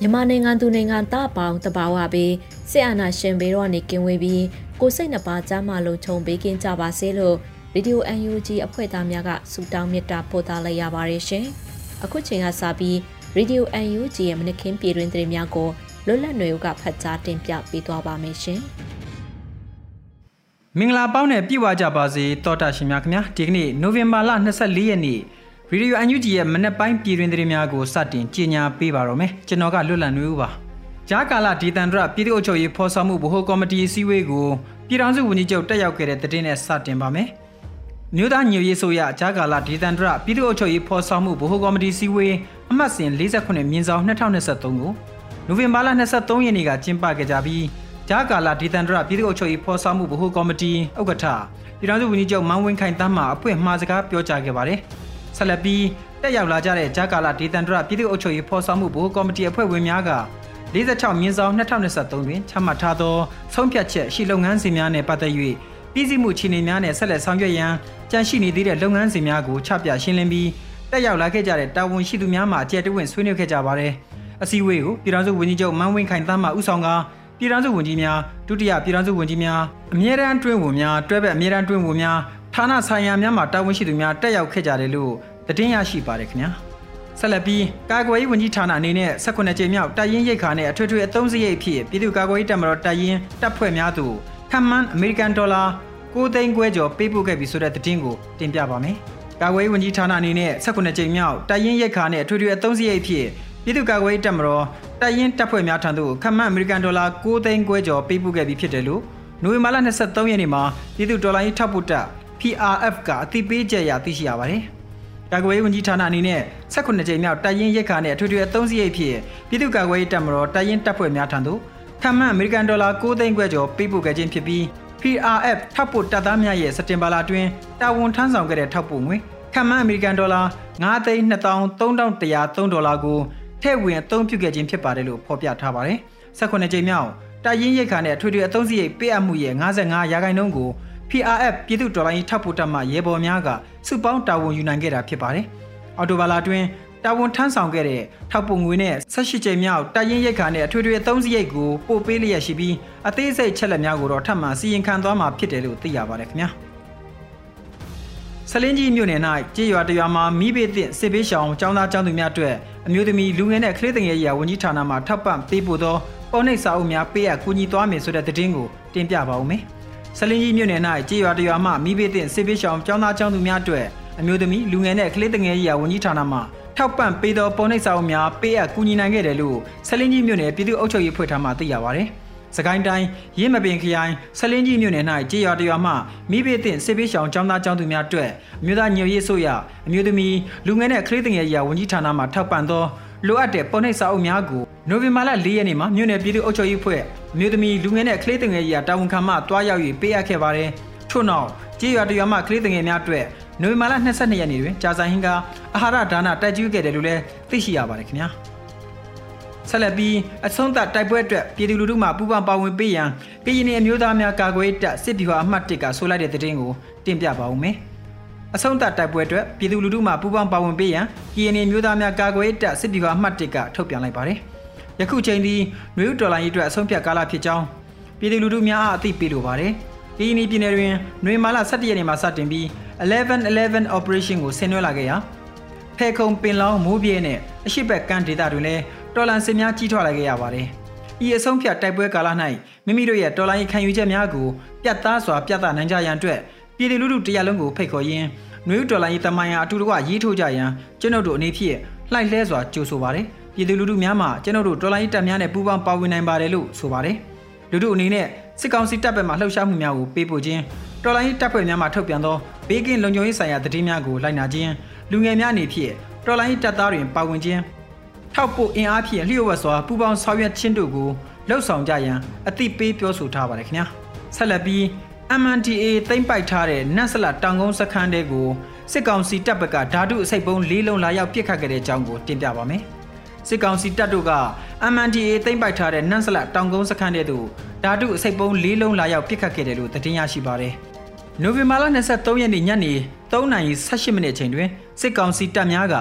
မြန်မာနိုင်ငံသူနိုင်ငံသားပေါင်းတဘာဝပေးစစ်အာဏာရှင်ဘေးတော့နေကင်းဝေးပြီးကိုစိတ်နှပါကြားမှလုံခြုံပေးကင်းကြပါစေလို့ဗီဒီယို UNG အဖွဲ့သားများကဆုတောင်းမေတ္တာပို့သလိုက်ရပါတယ်ရှင်။အခုချိန်ကစပြီးဗီဒီယို UNG ရဲ့မနခင်ပြည်တွင်သတင်းများကိုလွတ်လပ်နေုံကဖတ်ကြားတင်ပြပေးသွားပါမယ်ရှင်။ မင်္ဂလာပေါင်းနဲ့ပြည့်ဝကြပါစေတောတာရှင်များခင်ဗျာဒီကနေ့နိုဝင်ဘာလ24ရက်နေ့ရေဒီယိုအန်ယူဂျီရဲ့မနက်ပိုင်းပြည်တွင်သတင်းများကိုစတင်ကြီးညာပေးပါတော့မယ်ကျွန်တော်ကလွတ်လပ်နေဦးပါကြားကာလဒေသန္တရပြည်သူ့အုပ်ချုပ်ရေးဖော်ဆောင်မှုဗဟိုကော်မတီအစည်းအဝေးကိုပြည်ထောင်စုဝန်ကြီးချုပ်တက်ရောက်ခဲ့တဲ့သတင်းနဲ့စတင်ပါမယ်မြို့သားညွရေးဆိုရကြားကာလဒေသန္တရပြည်သူ့အုပ်ချုပ်ရေးဖော်ဆောင်မှုဗဟိုကော်မတီစည်းဝေးအမှတ်စဉ်48မြင်းဆောင်2023ကိုနိုဝင်ဘာလ23ရက်နေ့ကကျင်းပခဲ့ကြပြီး ကြားကာလဒေသန္တရပြည်သူ့အုပ်ချုပ်ရေးဖော်ဆောင်မှုဗဟိုကော်မတီဥက္ကဋ္ဌပြည်ထောင်စုဝန်ကြီးချုပ်မန်းဝင်းခိုင်တန်းမှအပွင့်မှားစကားပြောကြားခဲ့ပါတယ်။ဆက်လက်ပြီးတက်ရောက်လာကြတဲ့ဂျာကာလာဒေသန္တရပြည်သူ့အုပ်ချုပ်ရေးဖော်ဆောင်မှုဘိုးကော်မတီအဖွဲ့ဝင်များက46မြင်းဆောင်2023တွင်ချမှတ်ထားသောဆုံးဖြတ်ချက်ရှိလုပ်ငန်းစဉ်များနဲ့ပတ်သက်၍ပြည်စည်းမှုခြေအနေများနဲ့ဆက်လက်ဆောင်ရွက်ရန်ကြံရှိနေသေးတဲ့လုပ်ငန်းစဉ်များကိုချပြရှင်းလင်းပြီးတက်ရောက်လာခဲ့ကြတဲ့တာဝန်ရှိသူများမှအကြံတဝင့်ဆွေးနွေးခဲ့ကြပါတယ်။အစည်းအဝေးကိုပြည်ထောင်စုဝန်ကြီးချုပ်မန်းဝင်းခိုင်တန်းမှဦးဆောင်က ပြည်ထောင်စုဝန်ကြီးများဒုတိယပြည်ထောင်စုဝန်ကြီးများအမြဲတမ်းတွင်းဝန်များတွဲဘက်အမြဲတမ်းတွင်းဝန်များဌာနဆိုင်ရာများမှတာဝန်ရှိသူများတက်ရောက်ခဲ့ကြတယ်လို့သတင်းရရှိပါတယ်ခင်ဗျာဆက်လက်ပြီးကာကွယ်ရေးဝန်ကြီးဌာနအနေနဲ့18ကြိမ်မြောက်တပ်ရင်းရိတ်ခါနဲ့အထွေထွေအသုံးစရိတ်ဖြစ်ပြည်သူ့ကာကွယ်ရေးတပ်မတော်တပ်ရင်းတပ်ဖွဲ့များသို့ခန့်မှန်းအမေရိကန်ဒေါ်လာ9သိန်းခွဲကျော်ပေးပို့ခဲ့ပြီဆိုတဲ့သတင်းကိုတင်ပြပါမယ်ကာကွယ်ရေးဝန်ကြီးဌာနအနေနဲ့18ကြိမ်မြောက်တပ်ရင်းရိတ်ခါနဲ့အထွေထွေအသုံးစရိတ်ဖြစ် ပြည်သူ့ကာကွယ်ရေးတပ်မတော်တပ်ရင်းတပ်ဖွဲ့များထံသို့ခန့်မှန်းအမေရိကန်ဒေါ်လာ9သိန်းခွဲကျော်ပေးပို့ခဲ့ပြီးဖြစ်တယ်လို့နိုဝင်ဘာလ23ရက်နေ့မှာပြည်သူ့ဒေါ်လာရေးထောက်ပို့တပ် PRF ကအသိပေးချက်အရသိရှိရပါတယ်။ကာကွယ်ရေးဝန်ကြီးဌာနအနေနဲ့18ကြိမ်မြောက်တိုက်ရင်ရိတ်ခါနဲ့အထွေထွေအသုံးစရိတ်ဖြစ်ပြည်သူ့ကာကွယ်ရေးတပ်မတော်တိုက်ရင်တပ်ဖွဲ့များထံသို့ထပ်မံအမေရိကန်ဒေါ်လာ9သိန်းခွဲကျော်ပေးပို့ခဲ့ခြင်းဖြစ်ပြီး PRF ထောက်ပို့တပ်သားများရဲ့စက်တင်ဘာလအတွင်းတာဝန်ထမ်းဆောင်ခဲ့တဲ့ထောက်ပို့ငွေခန့်မှန်းအမေရိကန်ဒေါ်လာ9သိန်း2303ဒေါ်လာကို ထည့်ဝင်အသုံးပြုခဲ့ခြင်းဖြစ်ပါတယ်လို့ဖော်ပြထားပါတယ်။18ကြိမ်မြောက်တိုက်ရင်ရိတ်ခါနဲ့အထွေထွေအသုံးစရိတ်ပေးအပ်မှုရဲ့55ရာခိုင်နှုန်းကို PRF ပြည်သူ့တော်လှန်ရေးထောက်ပို့တပ်မှရဲဘော်များကစုပေါင်းတာဝန်ယူနိုင်ခဲ့တာဖြစ်ပါတယ်။အော်တိုဘာလာတွင်တာဝန်ထမ်းဆောင်ခဲ့တဲ့ထောက်ပို့ငွေနဲ့18ကြိမ်မြောက်တိုက်ရင်ရိတ်ခါနဲ့အထွေထွေအသုံးစရိတ်ကိုပို့ပေးလျက်ရှိပြီးအသေးစိတ်ချက်လက်များကိုတော့ထပ်မံစီရင်ခံသွားမှာဖြစ်တယ်လို့သိရပါတယ်ခင်ဗျာ။ ဆလင်းကြီးမြို့နယ်၌ကြေးရွာတရွာမှာမိဘသည့်စစ်ပေးရှောင်ចောင်းသားចောင်းသူများအတွက်အမျိုးသမီးလူငယ်နဲ့ကလေးငယ်ရာဝန်ကြီးဌာနမှထောက်ပံ့ပေးပို့သောပေါ်နှိပ်စာအုပ်များပေးအပ်ကူညီသွားမယ်ဆိုတဲ့သတင်းကိုတင်ပြပါဦးမယ်။ဆလင်းကြီးမြို့နယ်၌ကြေးရွာတရွာမှမိဘသည့်စစ်ပေးရှောင်ကျောင်းသားကျောင်းသူများအတွက်အမျိုးသမီးလူငယ်နဲ့ကလေးငယ်ရေးရာဝန်ကြီးဌာနမှထောက်ပံ့ပေးသောပုံနှိပ်စာအုပ်များပေးအပ်ကူညီနိုင်ခဲ့တယ်လို့ဆလင်းကြီးမြို့နယ်ပြည်သူ့အုပ်ချုပ်ရေးဖွဲ့ထားမှသိရပါဗျ။ စကိုင်းတိုင်းရင်းမပင်ခရိုင်ဆလင်းကြီးမြို့နယ်၌ကြေးရွာတရွာမှမိဘသည့်စစ်ပေးရှောင်ကျောင်းသားကျောင်းသူများအတွက်အမျိုးသားညွရေးဆိုရအမျိုးသမီးလူငယ်နဲ့ကလေးငယ်ရေးရာဝန်ကြီးဌာနမှထောက်ပံ့သောလိုအပ်တဲ့ပုံနှိပ်စာအုပ်များကိုနိုဝင်ဘာလ၄ရက်နေ့မှာမြို့နယ်ပြည်သူ့အုပ်ချုပ်ရေးဖွဲ့မြို့သမီးလူငယ်နဲ့ကလေးငယ်ကြီးကတာဝန်ခံမှတွားရောက်၍ပေးအပ်ခဲ့ပါတယ်။ထို့နောက်ကြေးရွာတရွာမှကလေးငယ်များအတွက်နိုဝင်ဘာလ22ရက်နေ့တွင်ကြာဆိုင်ဟင်းကအဟာရဒါနတိုက်ကျူးခဲ့တယ်လို့လည်းသိရှိရပါတယ်ခင်ဗျာ။ ဆက်လက်ပြီးအဆုံးသတ်တိုက်ပွဲအတွက်ပြည်သူလူထုမှပူးပေါင်းပါဝင်ပေးရန်ကရင်အမျိုးသားများကာကွယ်တပ်စစ်ဗျူဟာအမှတ်1ကဆိုလိုက်တဲ့သတင်းကိုတင်ပြပါဦးမယ်။အဆုံးသတ်တိုက်ပွဲအတွက်ပြည်သူလူထုမှပူးပေါင်းပါဝင်ပေးရန် KNA မျိုးသားများကာကွယ်ရေးတပ်စစ်ဗျူဟာအမှတ်1ကထုတ်ပြန်လိုက်ပါတယ်။ယခုချိန်ဒီနွေဦးတော်လိုင်းရေးအတွက်အဆုံးဖြတ်ကာလဖြစ်ကြောင်းပြည်သူလူထုများအားအသိပေးလိုပါတယ်။ KNA ပြည်နယ်တွင်နွေမာလ17ရက်နေ့မှစတင်ပြီး1111 operation ကိုဆင်နွှဲလာခဲ့ရာဖဲခုံပင်လောင်းမိုးပြေးနဲ့အရှိဘက်ကန်ဒေတာတွင်လည်း တော်လန်စင်များကြီးထွားလာခဲ့ရပါတယ်။ဤအဆုံးဖြတ်တိုက်ပွဲကာလ၌မိမိတို့ရဲ့တော်လိုင်းခံယူချက်များကိုပြတ်သားစွာပြသနိုင်ကြရန်အတွက်ပြည်သူလူထုတရားလုံးကိုဖိတ်ခေါ်ရင်းနွေဦးတော်လိုင်းတမန်ရာအတူတကွရေးထိုးကြရန်ကျွန်ုပ်တို့အနေဖြင့်လှိုက်လှဲစွာကြိုးဆိုပါတယ်။ပြည်သူလူထုများမှကျွန်ုပ်တို့တော်လိုင်းတပ်များနဲ့ပူးပေါင်းပါဝင်နိုင်ပါတယ်လို့ဆိုပါတယ်။လူထုအနေနဲ့စစ်ကောင်စီတပ်ဘက်မှလှုပ်ရှားမှုများကိုပေးပို့ခြင်းတော်လိုင်းတပ်ဖွဲ့များမှထုတ်ပြန်သောဘေးကင်းလုံခြုံရေးဆိုင်ရာသတင်းများကိုလိုက်နာခြင်းလူငယ်များအနေဖြင့်တော်လိုင်းတပ်သားတွင်ပါဝင်ခြင်း ထောက်ပို့အင်အားဖြင့်လျှို့ဝှက်စွာပူးပေါင်းဆောင်ရွက်ခြင်းတို့ကိုလှုပ်ဆောင်ကြရန်အသိပေးပြောဆိုထားပါတယ်ခင်ဗျာဆက်လက်ပြီး MNTA သိမ့်ပိုက်ထားတဲ့နတ်ဆလတောင်ကုန်းစခန်းတဲကိုစစ်ကောင်စီတပ်ဘက်ကဓာတုအစိတ်ပုံး၄လုံးလာရောက်ပစ်ခတ်ခဲ့တဲ့အကြောင်းကိုတင်ပြပါမယ်စစ်ကောင်စီတပ်တို့က MNTA သိမ့်ပိုက်ထားတဲ့နတ်ဆလတောင်ကုန်းစခန်းတဲသို့ဓာတုအစိတ်ပုံး၄လုံးလာရောက်ပစ်ခတ်ခဲ့တယ်လို့သတင်းရရှိပါတယ်နိုဝင်ဘာလ23ရက်နေ့ညနေ3:18မိနစ်အချိန်တွင်စစ်ကောင်စီတပ်များက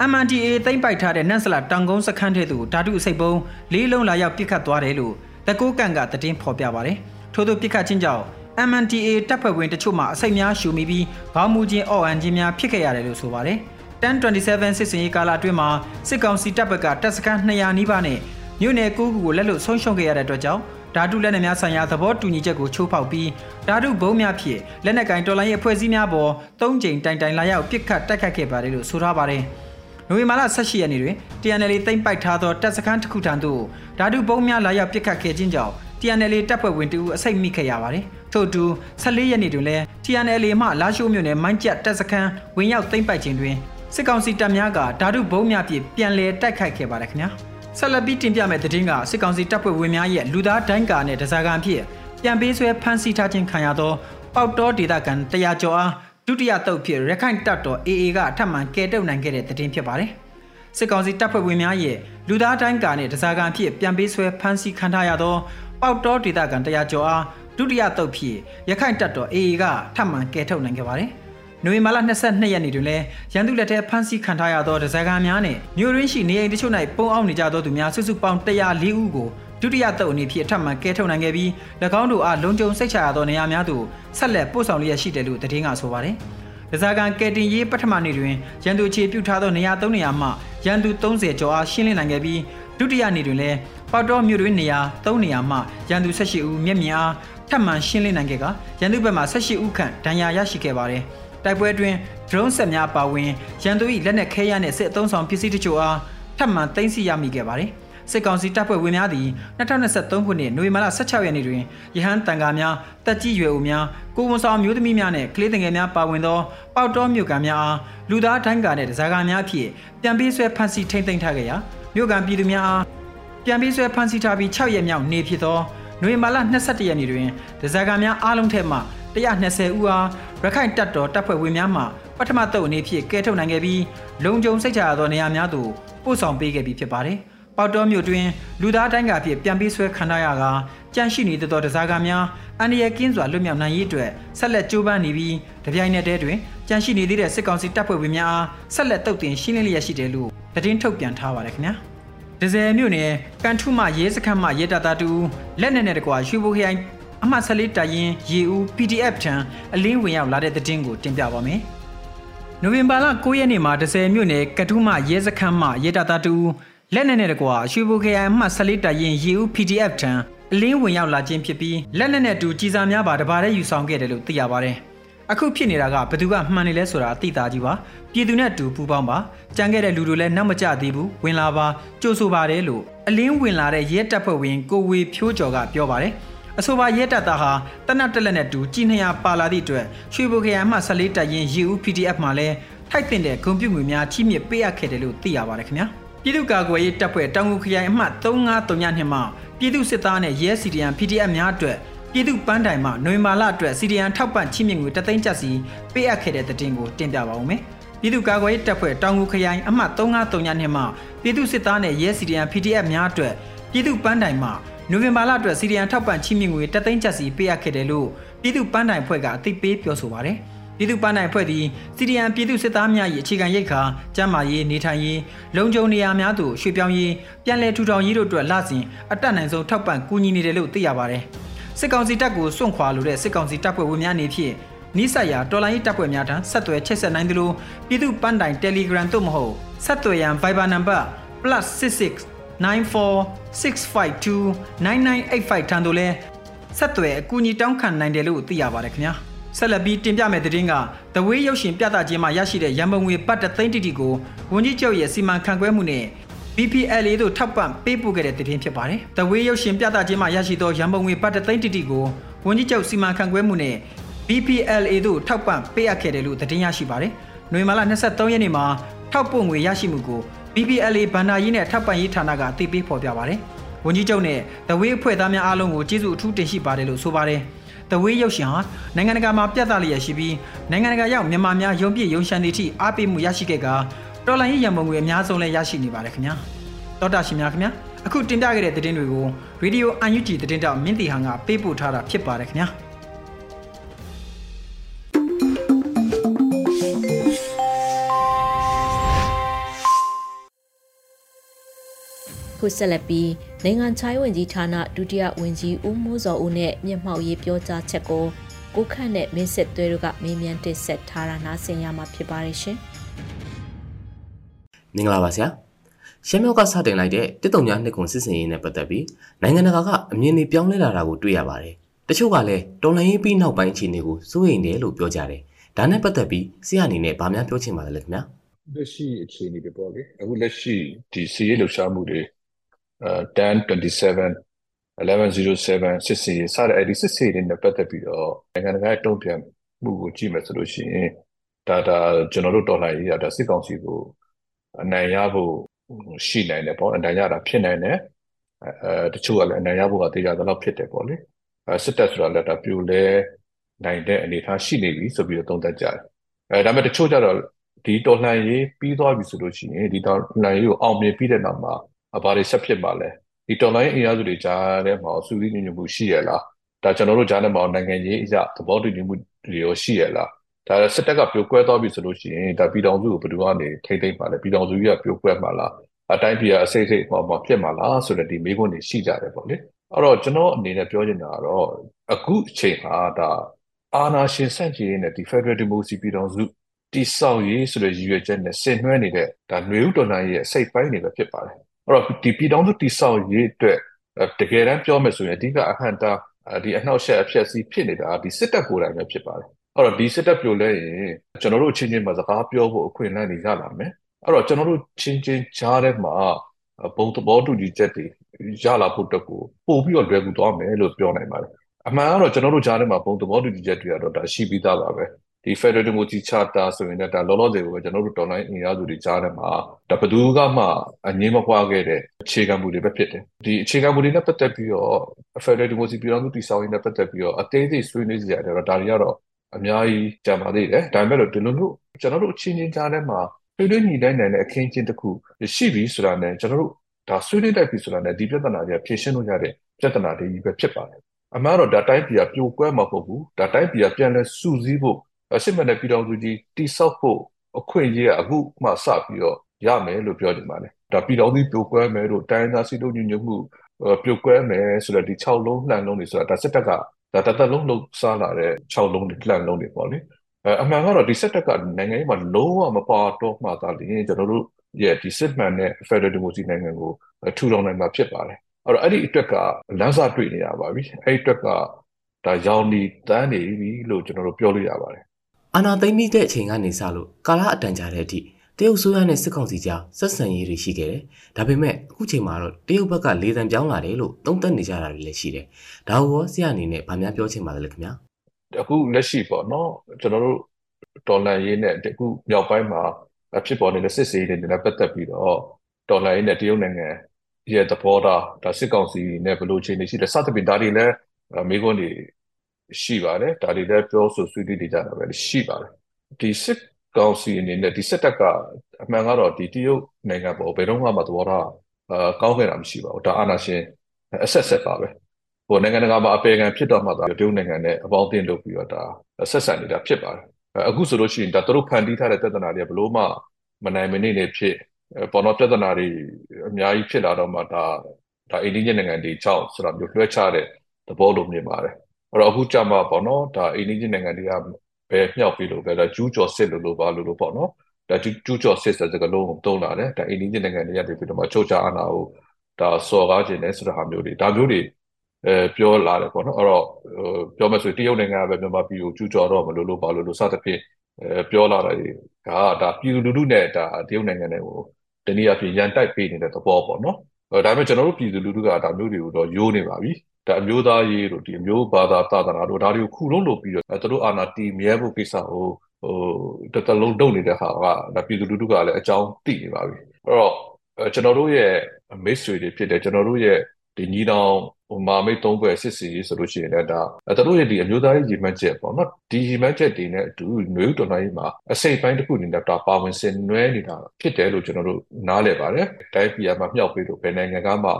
MNDA သိမ့်ပိုက်ထားတဲ့နန့်စလာတောင်ကုန်းစခန်းထဲသို့ဓာတုအစိတ်ပုံးလေးလုံးလာရောက်ပစ်ခတ်သွားတယ်လို့တကူကန်ကတည်င်းဖော်ပြပါတယ်။ထို့သောပစ်ခတ်ခြင်းကြောင့် MNDA တပ်ဖွဲ့ဝင်တချို့မှအစိတ်များရှူမိပြီးဘောင်းမူခြင်းအော့အန်ခြင်းများဖြစ်ခဲ့ရတယ်လို့ဆိုပါတယ်။1027စစ်စင်ရေးကာလအတွင်းမှာစစ်ကောင်စီတပ်ဘက်ကတပ်စခန်း200နီးပါးနဲ့မြို့နယ်ကူးကူကိုလက်လွတ်ဆုံးရှုံးခဲ့ရတဲ့အတွက်ကြောင့်ဓာတုလက်နက်များဆိုင်ရာသဘောတူညီချက်ကိုချိုးဖောက်ပြီးဓာတုဘုံများဖြင့်လက်နက်ကင်တော်လိုင်းရဲ့အဖွဲ့အစည်းများပေါ်၃ကြိမ်တိုင်တိုင်လာရောက်ပစ်ခတ်တိုက်ခတ်ခဲ့ပါတယ်လို့ဆိုထားပါတယ်။ နိုဝင်ဘာလ18ရက်နေ့တွင် TNL သိမ်းပိုက်ထားသောတပ်စခန်းတစ်ခုထံသို့ဓာတုဘုံများလာရောက်ပစ်ခတ်ခဲ့ခြင်းကြောင့် TNL တပ်ဖွဲ့ဝင်တဦးအစိတ်မိခဲ့ရပါတယ်။ထို့တူ14ရက်နေ့တွင်လည်း TNL မှလာရှိုးမြို့နယ်မိုင်းကျက်တပ်စခန်းဝင်ရောက်သိမ်းပိုက်ခြင်းတွင်စစ်ကောင်စီတပ်များကဓာတုဘုံများဖြင့်ပြန်လည်တိုက်ခိုက်ခဲ့ပါတယ်ခင်ဗျာ။ဆက်လက်ပြီးတင်ပြမယ့်သတင်းကစစ်ကောင်စီတပ်ဖွဲ့ဝင်များရဲ့လူသားဒိုင်းကာနဲ့တစားကန်ဖြစ်ပြန်ပေးဆွဲဖမ်းဆီးထားခြင်းခံရသောပေါတောဒေသခံတရာကျော်အား ဒုတိယတုပ်ဖြစ်ရခိုင်တပ်တော် AA ကထပ်မံကဲတုပ်နိုင်ခဲ့တဲ့သတင်းဖြစ်ပါတယ်။စစ်ကောင်စီတပ်ဖွဲ့ဝင်များရဲ့လူသားဒိုင်းကာနဲ့တစားကန်ဖြစ်ပြန်ပေးဆွဲဖမ်းဆီးခံထားရသောပေါတောဒေသခံတရာကျော်အားဒုတိယတုပ်ဖြစ်ရခိုင်တပ်တော် AA ကထပ်မံကဲထုတ်နိုင်ခဲ့ပါတယ်။နိုဝင်ဘာလ22ရက်နေ့တွင်လည်းရန်သူလက်ထက်ဖမ်းဆီးခံထားရသောဒဇာကာများနှင့်မြို့ရင်းရှိနေအိမ်တချို့၌ပုံအောင်နေကြသောသူများစုစုပေါင်း104ဦးကို ဒုတိယတုပ်အနေဖြင့်အထက်မှကဲထုတ်နိုင်ခဲ့ပြီး၎င်းတို့အားလုံခြုံစိတ်ချရသောနေရာများသို့ဆက်လက်ပို့ဆောင်လျက်ရှိတယ်လို့သတင်းကဆိုပါတယ်။ဒဇာကန်ကဲတင်ရေးပထမနေ့တွင်ရန်သူခြေပြုတ်ထားသောနေရာ၃နေရာမှရန်သူ30ကျော်အားရှင်းလင်းနိုင်ခဲ့ပြီးဒုတိယနေ့တွင်လည်းပေါတော်မြို့တွင်နေရာ၃နေရာမှရန်သူ18ဦးမျက်မြင်အားထပ်မံရှင်းလင်းနိုင်ခဲ့ကရန်သူဘက်မှ18ဦးခန့်ဒဏ်ရာရရှိခဲ့ပါတယ်။တိုက်ပွဲတွင် drone ဆက်များပါဝင်ရန်သူ၏လက်နက်ခဲယမ်းနှင့်စစ်အုံဆောင်ပစ္စည်းတချို့အားထပ်မံသိမ်းဆည်းရမိခဲ့ပါတယ်။ စစ်ကောင်စီတပ်ဖွဲ့ဝင်များသည်2023ခုနှစ်နိုဝင်ဘာလ16ရက်နေ့တွင်ရဟန်းတန်ကာများတက်ကြီးရွယ်ဦးများကိုဝန်ဆောင်မျိုးသမီးများနှင့်ကလေးငယ်များပါဝင်သောပေါတောမြို့ကန်များအားလူသားတိုင်းကာနှင့်ဒဇာကာများဖြင့်ပြန်ပေးဆွဲဖမ်းဆီးထိန်းသိမ်းထားခဲ့ရာမြို့ကန်ပြည်သူများအားပြန်ပေးဆွဲဖမ်းဆီးထားပြီး6ရက်မြောက်နေဖြစ်သောနိုဝင်ဘာလ22ရက်နေ့တွင်ဒဇာကာများအားလုံးထက်မှ120ဦးအားရခိုင်တပ်တော်တပ်ဖွဲ့ဝင်များမှပထမတုပ်အနေဖြင့်ကဲထုတ်နိုင်ခဲ့ပြီးလုံခြုံစိတ်ချရသောနေရာများသို့ပို့ဆောင်ပေးခဲ့ပြီးဖြစ်ပါတယ်။ ပေါတော်မြို့တွင်လူသားတိုင်းကဖြစ်ပြန်ပြီးဆွဲခံရကကြန့်ရှိနေသောတစားကားများအန္တရာယ်ကင်းစွာလွတ်မြောက်နိုင်ရေးအတွက်ဆက်လက်ကြိုးပမ်းနေပြီးတပြိုင်နက်တည်းတွင်ကြန့်ရှိနေသေးတဲ့စစ်ကောင်စီတပ်ဖွဲ့ဝင်များအားဆက်လက်တုတ်တင်ရှင်းလင်းလျက်ရှိတယ်လို့သတင်းထုတ်ပြန်ထားပါတယ်ခင်ဗျာ။ဒဇယ်မြို့နယ်ကန်ထုမရဲစခန်းမှရဲတပ်သားတူလက်နက်နဲ့တကွာရွှေဘိုခရိုင်အမှတ်14တိုင်ရင်ရေဦး PDF ထံအလင်းဝင်ရောက်လာတဲ့သတင်းကိုတင်ပြပါမယ်။နိုဝင်ဘာလ9ရက်နေ့မှာ10မြို့နယ်ကထုမရဲစခန်းမှရဲတပ်သားတူ လက်နက်နဲ့တကွာရွှေဘိုခရိုင်အမှတ်14တိုင်ရင်ရေဦး PDF ထံအလင်းဝင်ရောက်လာခြင်းဖြစ်ပြီးလက်နက်နဲ့တူကြီးစားများပါတပါးတည်းယူဆောင်ခဲ့တယ်လို့သိရပါတယ်။အခုဖြစ်နေတာကဘယ်သူကမှန်နေလဲဆိုတာအသိသားကြီးပါပြည်သူနဲ့တူပူပေါင်းပါကြံခဲ့တဲ့လူတို့လည်းနောက်မကျသေးဘူးဝင်လာပါကြိုးဆိုပါတယ်လို့အလင်းဝင်လာတဲ့ရဲတပ်ဖွဲ့ဝင်ကိုဝေဖြိုးကျော်ကပြောပါတယ်။အဆိုပါရဲတပ်သားဟာတနတ်တက်လက်နဲ့တူကြီး200ပါလာသည့်အတွက်ရွှေဘိုခရိုင်မှ14တပ်ရင်းရေဦး PDF မှာလည်းထိုက်တင်တဲ့ဂုံပြုတ်ငွေများချီးမြှင့်ပေးအပ်ခဲ့တယ်လို့သိရပါတယ်ခင်ဗျာ ပြည်သူ့ကာကွယ်ရေးတပ်ဖွဲ့တောင်ငူခရိုင်အမှတ်3539မှာပြည်သူစစ်သားနဲ့ရဲစီဒီယန် PDF များအတွက်ပြည်သူပန်းတိုင်မှနွေမာလာအတွက်စီဒီယန်ထောက်ပံ့ချီးမြှင့်ငွေတသိန်းကျပ်စီပေးအပ်ခဲ့တဲ့တဲ့တင်ကိုတင်ပြပါဦးမယ်ပြည်သူ့ကာကွယ်ရေးတပ်ဖွဲ့တောင်ငူခရိုင်အမှတ်3539မှာပြည်သူစစ်သားနဲ့ရဲစီဒီယန် PDF များအတွက်ပြည်သူပန်းတိုင်မှာနိုဝင်ဘာလအတွက်စီရီယန်ထောက်ပံ့ချီးမြှင့်ငွေတသိန်းကျပ်စီပေးအပ်ခဲ့တယ်လို့ပြည်သူ့ပန်းတိုင်ဖွဲ့ကအသိပေးပြောဆိုပါတယ်။ ပြည်သူ့ပန်းတိုင်ဖွဲ့သည်စီရီယန်ပြည်သူစစ်သားများ၏အခြေခံရိတ်ခါကျန်းမာရေးနေထိုင်ရေးလုံခြုံနေရာများသို့ရွှေ့ပြောင်းရေးပြန်လည်ထူထောင်ရေးတို့အတွက်လစဉ်အတက်နိုင်ဆုံးထောက်ပံ့ကူညီနေတယ်လို့သိရပါတယ်။စစ်ကောင်စီတပ်ကိုစွန့်ခွာလိုတဲ့စစ်ကောင်စီတပ်ဖွဲ့ဝင်များနေဖြင့်နိစရာတော်လိုင်းတပ်ဖွဲ့များထံဆက်သွယ်ချိတ်ဆက်နိုင်သလိုပြည်သူပန်းတိုင် Telegram သို့မဟုတ်ဆက်သွယ်ရန် Viber နံပါတ် +66 94 652 9985ထံသို့လည်းဆက်သွယ်အကူအညီတောင်းခံနိုင်တယ်လို့သိရပါတယ်ခင်ဗျာ ဆက်လက်ပြီးတင်ပြမယ့်သတင်းက The Way ရုပ်ရှင်ပြသခြင်းမှာရရှိတဲ့ရန်ပုံငွေပတ်တသိန်းတိတိကိုဝန်ကြီးချုပ်ရဲ့စီမံခန့်ခွဲမှုနဲ့ BPLA တို့ထောက်ပံ့ပေးပို့ခဲ့တဲ့သတင်းဖြစ်ပါတယ်။ The Way ရုပ်ရှင်ပြသခြင်းမှာရရှိသောရန်ပုံငွေပတ်တသိန်းတိတိကိုဝန်ကြီးချုပ်စီမံခန့်ခွဲမှုနဲ့ BPLA တို့ထောက်ပံ့ပေးအပ်ခဲ့တယ်လို့သတင်းရရှိပါတယ်။နိုဝင်ဘာလ23ရက်နေ့မှာထောက်ပို့ငွေရရှိမှုကို BPLA ဘန္နာရေးနဲ့ထောက်ပံ့ရေးဌာနကအသိပေးဖော်ပြပါတယ်။ဝန်ကြီးချုပ်နဲ့ The Way အဖွဲ့သားများအားလုံးကိုကျေးဇူးအထူးတင်ရှိပါတယ်လို့ဆိုပါတယ်။ The Way ရုပ်ရှင်ဟာနိုင်ငံတကာမှာပြသလျက်ရှိပြီးနိုင်ငံတကာရောက်မြန်မာများယုံပြည့်ယုံရှံသည့်အထိအားပေးမှုရရှိခဲ့ကတော်လိုင်းရေးရန်ပုံငွေအများဆုံးလည်းရရှိနေပါတယ်ခင်ဗျာ။တောတာရှင်များခင်ဗျာအခုတင်ပြခဲ့တဲ့သတင်းတွေကို Radio UNG သတင်းတောက်မင်းတီဟန်ကပေးပို့ထားတာဖြစ်ပါတယ်ခင်ဗျာ။ ခုဆက်လက်ပြီးနိုင်ငံခြားရေးဝန်ကြီးဌာနဒုတိယဝန်ကြီးဦးမိုးစောဦးနဲ့မြင့်မှောက်ရေးပြောကြားချက်ကိုကိုခန့်နဲ့မင်းစစ်သွဲတို့ကမေးမြန်းတင်ဆက်ထားတာနားဆင်ရမှာဖြစ်ပါတယ်ရှင်။မင်္ဂလာပါဆရာ။ရှမ်းမြောက်ကစတင်လိုက်တဲ့တစ်တုံများနှစ်ခုစစ်စင်ရေးနဲ့ပတ်သက်ပြီးနိုင်ငံတကာကအမြင်တွေပြောင်းလဲလာတာကိုတွေ့ရပါတယ်။တချို့ကလည်းတော်လှန်ရေးပြီးနောက်ပိုင်းအခြေအနေကိုစိုးရိမ်တယ်လို့ပြောကြတယ်။ဒါနဲ့ပတ်သက်ပြီးဆရာအနေနဲ့ဗာများပြောချင်ပါလဲခင်ဗျာ။လက်ရှိအခြေအနေတွေပေါ့လေ။အခုလက်ရှိဒီစီရေးလှုပ်ရှားမှုတွေ 1027 1107စစ်စီစတဲ့အဲ့ဒီစစ်စီတွေနဲ့ပတ်သက်ပြီးတော့နိုင်ငံတကာတုံ့ပြန်မှုကိုကြည့်မယ်ဆိုလို့ရှိရင်ဒါဒါကျွန်တော်တို့တော်လှန်ရေးရတာစစ်ကောင်စီကိုအနိုင်ရဖို့ရှိနိုင်တယ်ပေါ့အနိုင်ရတာဖြစ်နိုင်တယ်အဲတချို့ကလည်းအနိုင်ရဖို့ကတရားသလောက်ဖြစ်တယ်ပေါ့လေအဲစစ်တပ်ဆိုတာလည်းဒါပြိုလဲနိုင်တဲ့အနေအထားရှိနေပြီဆိုပြီးတော့သုံးသပ်ကြတယ်အဲဒါပေမဲ့တချို့ကြတော့ဒီတော်လှန်ရေးပြီးသွားပြီဆိုလို့ရှိရင်ဒီတော်လှန်ရေးကိုအောင်မြင်ပြီးတဲ့နောက်မှာ ဘာတွေဆက်ဖြစ်ပါလဲဒီတော်လိုင်းအင်အားစုတွေကြားထဲမှာစူးစီးညညမှုရှိရလားဒါကျွန်တော်တို့ကြားထဲမှာနိုင်ငံရေးအရာသဘောတူညီမှုတွေရောရှိရလားဒါစစ်တပ်ကပြိုကွဲသွားပြီဆိုလို့ရှိရင်ဒါပြည်တော်စုကိုဘယ်သူကနေထိမ့်သိမ့်ပါလဲပြည်တော်စုကြီးကပြိုကွဲမှာလားအတိုင်းပြည်ကအစိတ်စိတ်ပေါ်မှာဖြစ်မှာလားဆိုတဲ့ဒီမေးခွန်းတွေရှိကြတယ်ပေါ့လေအဲ့တော့ကျွန်တော်အနေနဲ့ပြောချင်တာကတော့အခုအချိန်ဟာဒါအာနာရှင်ဆန့်ကျင်ရေးနဲ့ဒီ Federal Democracy ပြည်တော်စုတိဆောက်ရေးဆိုတဲ့ရည်ရွယ်ချက်နဲ့ဆင်နွှဲနေတဲ့ဒါຫນွေဥတော်လှန်ရေးရဲ့စိတ်ပိုင်းတွေပဲဖြစ်ပါတယ် အဲ့တော့ဒီပြည်တော်စုတိဆောက်ရေးအတွက်တကယ်တမ်းပြောမယ်ဆိုရင်အဓိကအဟန့်တာဒီအနှောက်အယှက်အဖြစ်စီးဖြစ်နေတာဒီစစ်တပ်ကိုယ်တိုင်ပဲဖြစ်ပါတယ်အဲ့တော့ဒီစစ်တပ်ပြိုလဲရင်ကျွန်တော်တို့ချင်းချင်းမှာစကားပြောဖို့အခွင့်အလမ်းတွေရလာမယ်အဲ့တော့ကျွန်တော်တို့ချင်းချင်းကြားထဲမှာဘုံသဘောတူညီချက်တွေရလာဖို့တက်ကိုပို့ပြီးတော့လွယ်ကူသွားမယ်လို့ပြောနိုင်ပါတယ်အမှန်ကတော့ကျွန်တော်တို့ကြားထဲမှာဘုံသဘောတူညီချက်တွေကတော့ဒါရှိပြီးသားပါပဲ ဒီ Federal Democracy Charter ဆိုရင်လည်းဒါလောလောဆယ်ကိုပဲကျွန်တော်တို့တော်လိုင်းအင်အားစုတွေကြားထဲမှာဒါဘယ်သူကမှအငြင်းမပွားခဲ့တဲ့အခြေခံမူတွေပဲဖြစ်တယ်ဒီအခြေခံမူတွေနဲ့ပတ်သက်ပြီးတော့ Federal Democracy ပြည်တော်စုတည်ဆောက်ရေးနဲ့ပတ်သက်ပြီးတော့အသေးစိတ်ဆွေးနွေးစရာတွေတော့ဒါတွေကတော့အများကြီးကြာပါသေးတယ်ဒါပေမဲ့လို့ဒီလိုမျိုးကျွန်တော်တို့အချင်းချင်းကြားထဲမှာဆွေးနွေးညီတိုင်းနိုင်တဲ့အခင်းချင်းတစ်ခုရှိပြီဆိုတာနဲ့ကျွန်တော်တို့ဒါဆွေးနွေးတိုက်ပြီဆိုတာနဲ့ဒီပြဿနာတွေကဖြေရှင်းလို့ရတဲ့ပြဿနာတွေကြီးပဲဖြစ်ပါတယ်အမှန်တော့ဒါတိုင်းပြည်ကပြိုကွဲမှာမဟုတ်ဘူးဒါတိုင်းပြည်ကပြန်လဲစုစည်းဖို့ စစ်မှန်တဲ့ပြည်တော်စုကြီးတိဆောက်ဖို့အခွင့်အရေးကအခုမှစပြီးတော့ရမယ်လို့ပြောနေပါတယ်ဒါပြည်တော်စုပြိုကွဲမယ်လို့တိုင်းသားစီတို့ညညမှုပြိုကွဲမယ်ဆိုတော့ဒီ6လုံးလှန်လုံးတွေဆိုတာဒါစစ်တပ်ကဒါတသက်လုံးလှုပ်ရှားလာတဲ့6လုံးတွေလှန်လုံးတွေပေါ့လေအမှန်ကတော့ဒီစစ်တပ်ကနိုင်ငံရေးမှာလုံးဝမပါတော့မှသာလျှင်ကျွန်တော်တို့ရဲ့ဒီစစ်မှန်တဲ့ Federal Democracy နိုင်ငံကိုထူထောင်နိုင်မှာဖြစ်ပါတယ်အဲ့တော့အဲ့ဒီအတွက်ကလမ်းစာတွေ့နေရပါပြီအဲ့ဒီအတွက်ကဒါရောင်ဒီတန်းနေပြီလို့ကျွန်တော်တို့ပြောလို့ရပါတယ် အာနာသိမ့်မိတဲ့အချိန်ကနေစလို့ကာလအတန်ကြာတဲ့အထိတရုတ်ဆိုးရနဲ့စစ်ကောင်စီကြားဆက်ဆံရေးတွေရှိခဲ့တယ်။ဒါပေမဲ့အခုချိန်မှာတော့တရုတ်ဘက်ကလေသံပြောင်းလာတယ်လို့သုံးသပ်နေကြတာတွေလည်းရှိတယ်။ဒါကိုဆရာအနေနဲ့ဗာများပြောချင်ပါလဲခင်ဗျာ။အခုလက်ရှိပေါ့နော်ကျွန်တော်တို့ဒေါ်လာရေးနဲ့အခုမြောက်ပိုင်းမှာဖြစ်ပေါ်နေတဲ့စစ်စေးတွေနဲ့ပတ်သက်ပြီးတော့ဒေါ်လာရေးနဲ့တရုတ်နိုင်ငံရဲ့သဘောထားဒါစစ်ကောင်စီနဲ့ဘယ်လိုအခြေအနေရှိလဲစသဖြင့်ဒါတွေလည်းမိခွန်းတွေ ရှိပါတယ်ဒါတွေလည်းပြောဆိုဆွေးနွေးနေကြတာပဲရှိပါတယ်ဒီစစ်ကောင်စီအနေနဲ့ဒီစစ်တပ်ကအမှန်ကတော့ဒီတရုတ်နိုင်ငံပေါ်ဘယ်တော့မှသဘောထားအာကောင်းခဲ့တာမရှိပါဘူးဒါအာဏာရှင်အဆက်ဆက်ပါပဲဟိုနိုင်ငံတကာမှာအပေခံဖြစ်တော့မှသာတရုတ်နိုင်ငံနဲ့အပေါင်းအသင်းလုပ်ပြီးတော့ဒါဆက်ဆံနေတာဖြစ်ပါတယ်အခုဆိုလို့ရှိရင်ဒါသူတို့ဖန်တီးထားတဲ့ပြဿနာတွေကဘလို့မှမနိုင်မနေနဲ့ဖြစ်ပေါ်တော့ပြဿနာတွေအများကြီးဖြစ်လာတော့မှဒါဒါအိန္ဒိယနိုင်ငံတွေကြောင့်ဆိုတာမျိုးလွှဲချတဲ့သဘောလိုမြင်ပါတယ် အဲ့တော့အခုကြမှာပေါ့နော်ဒါအိန္ဒိယနိုင်ငံတွေကဘပဲမြောက်ပြီးလို့ပဲဒါကျူးကျော်စစ်လို့လို့ပါလို့လို့ပေါ့နော်ဒါကျူးကျော်စစ်တဲ့စကားလုံးကိုသုံးလာတယ်ဒါအိန္ဒိယနိုင်ငံတွေကနေပြီးတော့မှချုပ်ချအာဏာကိုဒါစော်ကားခြင်းနဲ့ဆိုတဲ့ဟာမျိုးတွေဒါမျိုးတွေအဲပြောလာတယ်ပေါ့နော်အဲ့တော့ပြောမယ်ဆိုရင်တရုတ်နိုင်ငံကပဲမြန်မာပြည်ကိုကျူးကျော်တော့မလို့လို့ပါလို့လို့စသဖြင့်အဲပြောလာတယ်ဒါဒါပြည်သူလူထုနဲ့ဒါတရုတ်နိုင်ငံတွေကိုတနည်းအားဖြင့်ရန်တိုက်ပေးနေတဲ့သဘောပေါ့နော်ဒါပေမဲ့ကျွန်တော်တို့ပြည်သူလူထုကဒါမျိုးတွေကိုတော့ယိုးနေပါပြီ ဒါအမျိုးသားရေးတို့ဒီအမျိုးဘာသာသာသနာတို့ဒါတွေကိုခုလုံးလုပ်ပြီးတော့သူတို့အာဏာတည်မြဲဖို့ကိစ္စကိုဟိုတတလုံးလုပ်နေတဲ့ဟာကဒါပြည်သူလူထုကလည်းအကြောင်းသိနေပါပြီအဲ့တော့ကျွန်တော်တို့ရဲ့မိတ်ဆွေတွေဖြစ်တဲ့ကျွန်တော်တို့ရဲ့ဒီညီနောင်ဟိုမာမိတ်သုံးဘွယ်စစ်စီဆိုလို့ရှိရင်လည်းဒါသူတို့ရဲ့ဒီအမျိုးသားရေးရည်မှန်းချက်ပေါ့နော်ဒီရည်မှန်းချက်တွေနဲ့အတူຫນွေဥတော်နိုင်မှာအစိတ်ပိုင်းတစ်ခုအနေနဲ့ဒါပါဝင်ဆင်နွှဲနေတာဖြစ်တယ်လို့ကျွန်တော်တို့နားလည်ပါတယ်တိုင်းပြည်မှာမြောက်ပြီးတော့ဘယ်နိုင်ငံကမှ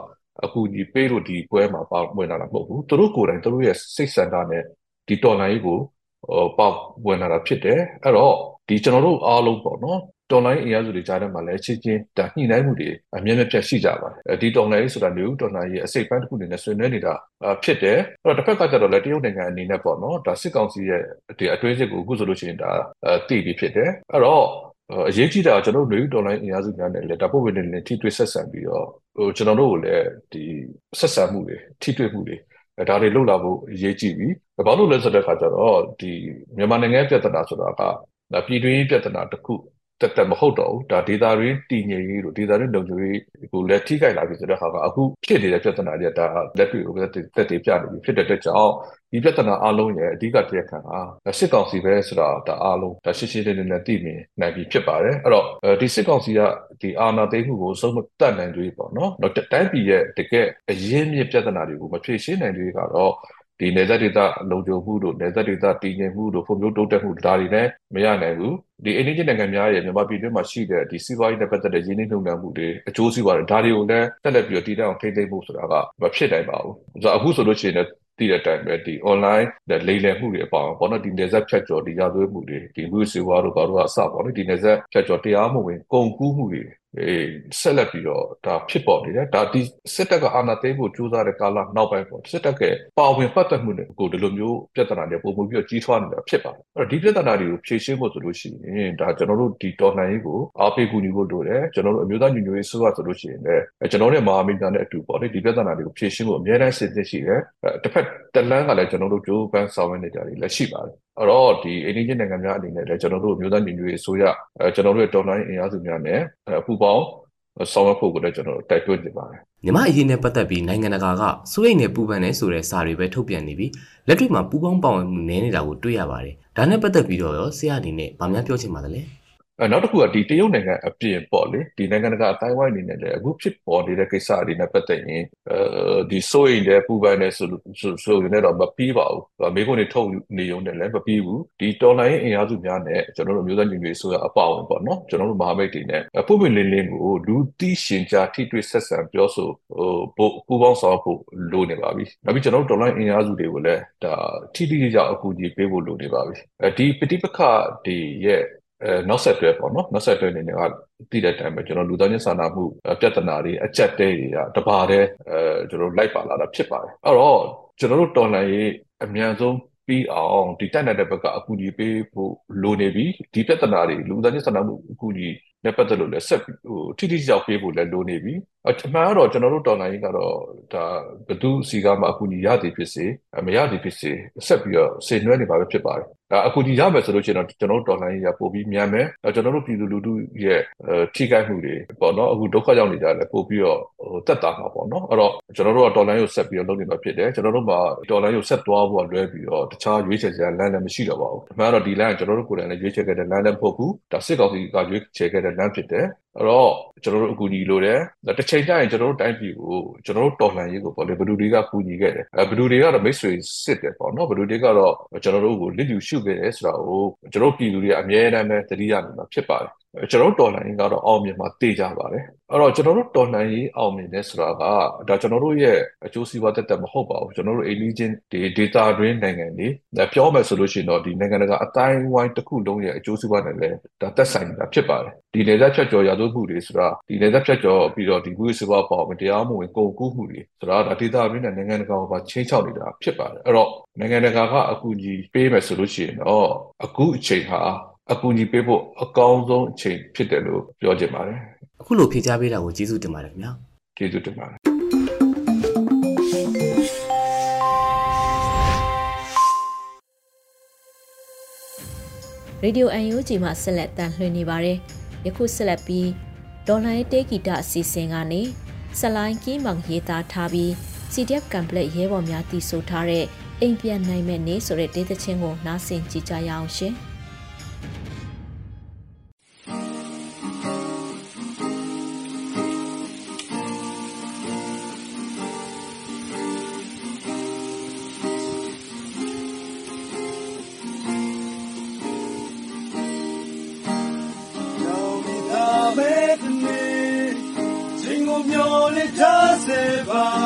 အခုဒီပေးလို့ဒီပွဲမှာပါဝင်လာတာမဟုတ်ဘူးသူတို့ကိုယ်တိုင်သူတို့ရဲ့စိတ်ဆန္ဒနဲ့ဒီတော်လိုင်းကိုဟိုပါဝင်လာတာဖြစ်တယ်အဲ့တော့ဒီကျွန်တော်တို့အားလုံးပေါ့နော်တော်လိုင်းအင်အားစုတွေကြားထဲမှာလည်းချင်းချင်းဒါညှိနှိုင်းမှုတွေအမြဲတမ်းပြတ်ရှိကြပါတယ်ဒီတော်လိုင်းဆိုတာမျိုးတော်လိုင်းရဲ့အစိတ်ပိုင်းတစ်ခုအနေနဲ့ဆွေးနွေးနေတာဖြစ်တယ်အဲ့တော့တစ်ဖက်ကကျတော့လည်းတရုတ်နိုင်ငံအနေနဲ့ပေါ့နော်ဒါစစ်ကောင်စီရဲ့ဒီအတွင်းစစ်ကိုအခုဆိုလို့ရှိရင်ဒါသိပြီးဖြစ်တယ်အဲ့တော့ အရေးကြီးတာကျွန်တော်တို့လူဒေါ်လာအင်အားစုများနဲ့လည်းဓာတ်ပုံဝင်နေထိတွေ့ဆက်ဆံပြီးတော့ဟိုကျွန်တော်တို့ကိုလည်းဒီဆက်ဆံမှုတွေထိတွေ့မှုတွေဒါတွေလုပ်လာဖို့အရေးကြီးပြီ။ဘာလို့လဲဆိုတဲ့အခါကျတော့ဒီမြန်မာနိုင်ငံပြဿနာဆိုတာကပြည်တွင်းပြဿနာတစ်ခု တက်တက်မဟုတ်တော့ဘူးဒါဒေတာရင်းတည်ငြိမ်ရေးတို့ဒေတာရင်းလုံခြုံရေးကိုလည်းထိခိုက်လာပြီဆိုတဲ့ဟာကအခုဖြစ်နေတဲ့ပြဿနာတွေဒါလက်တွေ့ကိုတက်တက်ပြနေပြီဖြစ်တဲ့အတွက်ကြောင့်ဒီပြဿနာအလုံးရဲ့အဓိကတရားခံဟာစစ်ကောင်စီပဲဆိုတာဒါအလုံးဒါရှင်းရှင်းလင်းလင်းနဲ့သိမြင်နိုင်ပြီဖြစ်ပါတယ်အဲ့တော့ဒီစစ်ကောင်စီကဒီအာဏာသိမ်းမှုကိုစုံမတတ်နိုင်သေးပေါ့နော်တော့တိုင်းပြည်ရဲ့တကယ်အရင်းမြစ်ပြဿနာတွေကိုမဖြေရှင်းနိုင်သေးကတော့ ဒီနေသက်ဒေသလုံခြုံမှုတို့နေသက်ဒေသတည်ငြိမ်မှုတို့ဖွံ့ဖြိုးတိုးတက်မှုဒါတွေလည်းမရနိုင်ဘူးဒီအိန္ဒိယနိုင်ငံများရဲ့မြန်မာပြည်တွင်းမှာရှိတဲ့ဒီစီးပွားရေးနဲ့ပတ်သက်တဲ့ရင်းနှီးမြှုပ်နှံမှုတွေအကျိုးစီးပွားတွေဒါတွေကိုလည်းတက်လက်ပြီးတော့တည်တောင်ထိန်းသိမ်းဖို့ဆိုတာကမဖြစ်နိုင်ပါဘူးဆိုတော့အခုဆိုလို့ရှိရင်တည်တဲ့အတိုင်းပဲဒီ online လိမ်လည်မှုတွေအပေါင်းပေါ့နော်ဒီနေဆက်ဖြတ်ကျော်ဒီရသွေးမှုတွေဒီမှုစီဝါတို့ဘာတို့အစပေါ့နော်ဒီနေဆက်ဖြတ်ကျော်တရားမဝင်ကုန်ကူးမှုတွေ အေးဆက်လက်ပြီးတော့ဒါဖြစ်ပေါ်နေတယ်ဒါဒီစစ်တပ်ကအာဏာသိမ်းဖို့ကြိုးစားတဲ့ကာလနောက်ပိုင်းပေါ့စစ်တပ်ကပါဝင်ပတ်သက်မှုတွေကိုဒီလိုမျိုးပြဿနာတွေပုံမှုပြီးတော့ကြီးထွားနေတာဖြစ်ပါတယ်အဲ့တော့ဒီပြဿနာတွေကိုဖြေရှင်းဖို့ဆိုလို့ရှိရင်ဒါကျွန်တော်တို့ဒီတော်လှန်ရေးကိုအားပေးကူညီဖို့လိုတယ်ကျွန်တော်တို့အမျိုးသားညီညွတ်ရေးဆိုရဆိုလို့ရှိရင်လည်းကျွန်တော်တို့မဟာမိတ်သားနဲ့အတူပေါ့လေဒီပြဿနာတွေကိုဖြေရှင်းဖို့အများအားစစ်စစ်ရှိတယ်တစ်ဖက်တလန်းကလည်းကျွန်တော်တို့ကြိုးပမ်းဆောင်ရွက်နေကြတယ်လည်းရှိပါတယ်အဲ့တော့ဒီအိန္ဒိယနိုင်ငံများအနေနဲ့လည်းကျွန်တော်တို့မျိုးသားညီညွတ်ရေးအစိုးရအဲကျွန်တော်တို့ရဲ့တော်လိုင်းအင်အားစုများနဲ့အပူပေါင်းဆောင်ရွက်ဖို့ကိုလည်းကျွန်တော်တိုက်တွန်းနေပါတယ်မြမအရေးနဲ့ပတ်သက်ပြီးနိုင်ငံတကာကစိုးရိမ်နေပူပန်နေဆိုတဲ့စာတွေပဲထုတ်ပြန်နေပြီးလက်တွေ့မှာပူပေါင်းပါဝင်မှုနည်းနေတာကိုတွေ့ရပါတယ်ဒါနဲ့ပတ်သက်ပြီးတော့ရောဆရာအနေနဲ့ဗာများပြောချင်ပါသလဲ အဲနောက်တစ်ခုကဒီတရုတ်နိုင်ငံအပြင်ပေါ့လေဒီနိုင်ငံတကာအတိုင်းဝိုင်းအနေနဲ့လည်းအခုဖြစ်ပေါ်နေတဲ့ကိစ္စတွေနဲ့ပတ်သက်ရင်အဲဒီစိုးရိမ်တဲ့ပူပန်တဲ့ဆိုဆိုရင်တော့မပြီးပါဘူးမိခွန်းတွေထုတ်နေုံနဲ့လည်းမပြီးဘူးဒီတော်လိုင်းအင်အားစုများနဲ့ကျွန်တော်တို့မျိုးသားညီညွတ်ရေးဆိုရအပေါဝင်ပေါ့နော်ကျွန်တော်တို့မဟာမိတ်တွေနဲ့ပုံပွင့်လင်းလင်းကိုလူသိရှင်ကြားထိတွေ့ဆက်ဆံပြောဆိုဟိုပူပေါင်းဆောင်ဖို့လိုနေပါပြီနောက်ပြီးကျွန်တော်တို့တော်လိုင်းအင်အားစုတွေကိုလည်းဒါထိထိရောက်အကူအညီပေးဖို့လိုနေပါပြီအဲဒီပဋိပက္ခတွေရဲ့ အဲနောက်ဆက်တွဲပေါ့နော်နောက်ဆက်တွဲအနေနဲ့ကသိတဲ့အတိုင်းပဲကျွန်တော်လူသားချင်းစာနာမှုပြဿနာတွေအကြက်တဲတွေကတပါးတဲ့အဲကျွန်တော်လိုက်ပါလာတာဖြစ်ပါတယ်အဲ့တော့ကျွန်တော်တို့တော်လှန်ရေးအမြန်ဆုံးပြီးအောင်ဒီတက်နေတဲ့ဘက်ကအကူအညီပေးဖို့လိုနေပြီဒီပြဿနာတွေလူသားချင်းစာနာမှုအကူအညီနဲ့ပတ်သက်လို့လည်းဆက်ဟိုထိထိရောက်ပေးဖို့လည်းလိုနေပြီအမှန်ကတော့ကျွန်တော်တို့တော်လိုင်းကတော့ဒါဘသူစီကမှအကူအညီရသည်ဖြစ်စေမရသည်ဖြစ်စေဆက်ပြီးတော့စေနွဲနေပါပဲဖြစ်ပါတယ် ဒါအကူအညီရမယ်ဆိုလို့ရှိရင်တော့ကျွန်တော်တို့တော်လိုင်းရပို့ပြီးမြန်မယ်ကျွန်တော်တို့ပြည်သူလူထုရဲ့ထိခိုက်မှုတွေပေါ့နော်အခုဒုက္ခရောက်နေကြတယ်ပို့ပြီးတော့ဟိုတက်တာမှာပေါ့နော်အဲ့တော့ကျွန်တော်တို့ကတော်လိုင်းကိုဆက်ပြီးတော့လုပ်နေမှာဖြစ်တယ်ကျွန်တော်တို့မှာတော်လိုင်းကိုဆက်သွားဖို့လွဲပြီးတော့တခြားရွေးချယ်စရာလမ်းလည်းမရှိတော့ပါဘူးအမှန်ကတော့ဒီလမ်းကကျွန်တော်တို့ကိုယ်တိုင်လည်းရွေးချယ်ခဲ့တဲ့လမ်းလည်းမဟုတ်ဘူးဒါစစ်ကောင်စီကရွေးချယ်ခဲ့တဲ့လမ်းဖြစ်တယ် အဲ့တော့ကျွန်တော်တို့အကူအညီလိုတယ်တစ်ချိန်ကျရင်ကျွန်တော်တို့တိုင်းပြည်ကိုကျွန်တော်တို့တော်လှန်ရေးကိုပေါ့လေဘယ်သူတွေကကူညီခဲ့တယ်အဲဘယ်သူတွေကတော့မိတ်ဆွေစစ်တယ်ပေါ့နော်ဘယ်သူတွေကတော့ကျွန်တော်တို့ကိုလစ်လျူရှုခဲ့တယ်ဆိုတာကိုကျွန်တော်ပြည်သူတွေကအမြဲတမ်းပဲသတိရနေမှာဖြစ်ပါတယ် ကျွန်တော်တို့တော်လှန်ရေးကတော့အောင်မြင်မှာသိကြပါတယ်အဲ့တော့ကျွန်တော်တို့တော်လှန်ရေးအောင်မြင်တဲ့ဆိုတာကဒါကျွန်တော်တို့ရဲ့အကျိုးစီးပွားတက်တက်မဟုတ်ပါဘူးကျွန်တော်တို့အိလီချင်းဒီ data တွင်းနိုင်ငံတွေပြောမယ်ဆိုလို့ရှိရင်တော့ဒီနိုင်ငံတကာအတိုင်းဝိုင်းတစ်ခုလုံးရဲ့အကျိုးစီးပွားနဲ့လည်းဒါသက်ဆိုင်နေတာဖြစ်ပါတယ်ဒီနေသက်ဖြတ်ကျော်ရာဇဝတ်မှုတွေဆိုတာဒီနေသက်ဖြတ်ကျော်ပြီးတော့ဒီဝိစီးပွားပေါ့တရားမှုဝင်ကုန်ကူးမှုတွေဆိုတာဒါ data တွင်းနဲ့နိုင်ငံတကာကချင်းချောက်နေတာဖြစ်ပါတယ်အဲ့တော့နိုင်ငံတကာကအကူအညီပေးမယ်ဆိုလို့ရှိရင်တော့အခုအချိန်ဟာ အကူအညီပေးဖို့အကောင်းဆုံးအချိန်ဖြစ်တယ်လို့ပြောချင်ပါတယ်အခုလိုဖြေကြားပေးတာကိုကျေးဇူးတင်ပါတယ်ခင်ဗျာကျေးဇူးတင်ပါတယ်ရေဒီယို UNG မှာဆက်လက်တန်လှည့်နေပါတယ်။ယခုဆက်လက်ပြီးဒေါ်လာရေးတေးဂီတအစီအစဉ်ကနေဆလိုင်းကီးမောင်ရေးသားထားပြီး CDF ကမ်ပလက်ရဲဘော်များတည်ဆိုထားတဲ့အိမ်ပြန်နိုင်မဲ့နေဆိုတဲ့တေးသချင်းကိုနားဆင်ကြကြရအောင်ရှင်။ Bye.